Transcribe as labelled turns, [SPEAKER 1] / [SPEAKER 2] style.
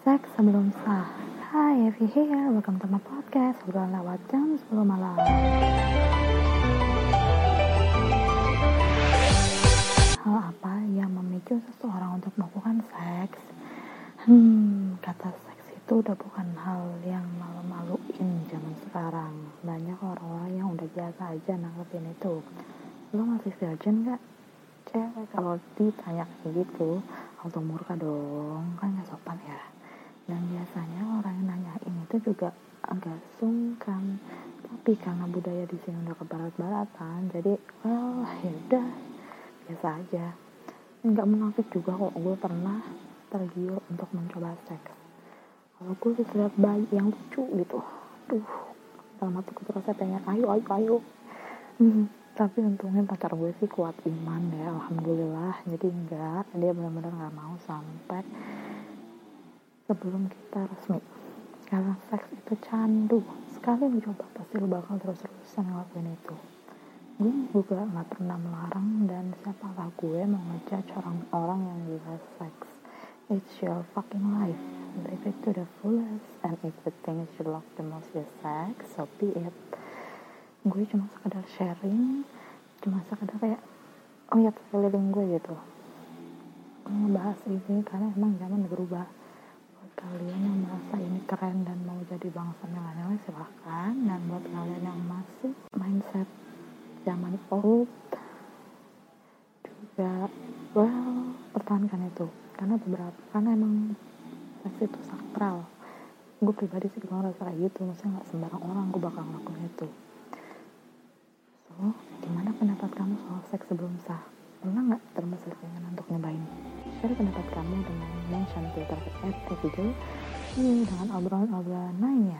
[SPEAKER 1] Seks sebelum sah Hai Evi here, welcome to my podcast. Obrolan lewat jam 10 malam. Hal apa yang memicu seseorang untuk melakukan seks? Hmm, kata seks itu udah bukan hal yang malu-maluin zaman sekarang. Banyak orang-orang yang udah biasa aja nanggepin itu. Lo masih virgin gak? Cewek kalau ditanya kayak gitu auto murka dong. Kan gak sopan ya biasanya orang yang nanyain itu juga agak sungkan. Tapi karena budaya di sini udah ke barat-baratan jadi well ya udah biasa aja. Nggak munafik juga kok gue pernah tergiur untuk mencoba seks. Kalau gue lihat bayi yang lucu gitu. Tuh dalam hati gue terasa pengen ayo ayo ayo. Hmm, tapi untungnya pacar gue sih kuat iman ya alhamdulillah. Jadi enggak dia benar-benar nggak mau sampai sebelum kita resmi karena seks itu candu sekali lu coba pasti lu bakal terus-terusan ngelakuin itu. Gue juga nggak pernah melarang dan siapalah gue mau ngejudge orang orang yang gila seks. It's your fucking life. Live it to the fullest and if the things you love the most is sex so be it. Gue cuma sekedar sharing cuma sekedar kayak ya keliling gue gitu. Ngebahas ini karena emang zaman berubah kalian yang merasa ini keren dan mau jadi bangsa milenial silahkan. Dan buat kalian yang masih mindset zaman old juga well pertahankan itu. Karena beberapa karena emang seks itu sakral. Gue pribadi sih gue ngerasa kayak gitu. Maksudnya nggak sembarang orang gue bakal ngelakuin itu. So gimana pendapat kamu soal seks sebelum sah? Pernah nggak pendapat kamu dengan mention Twitter at video dengan obrolan-obrolan lainnya.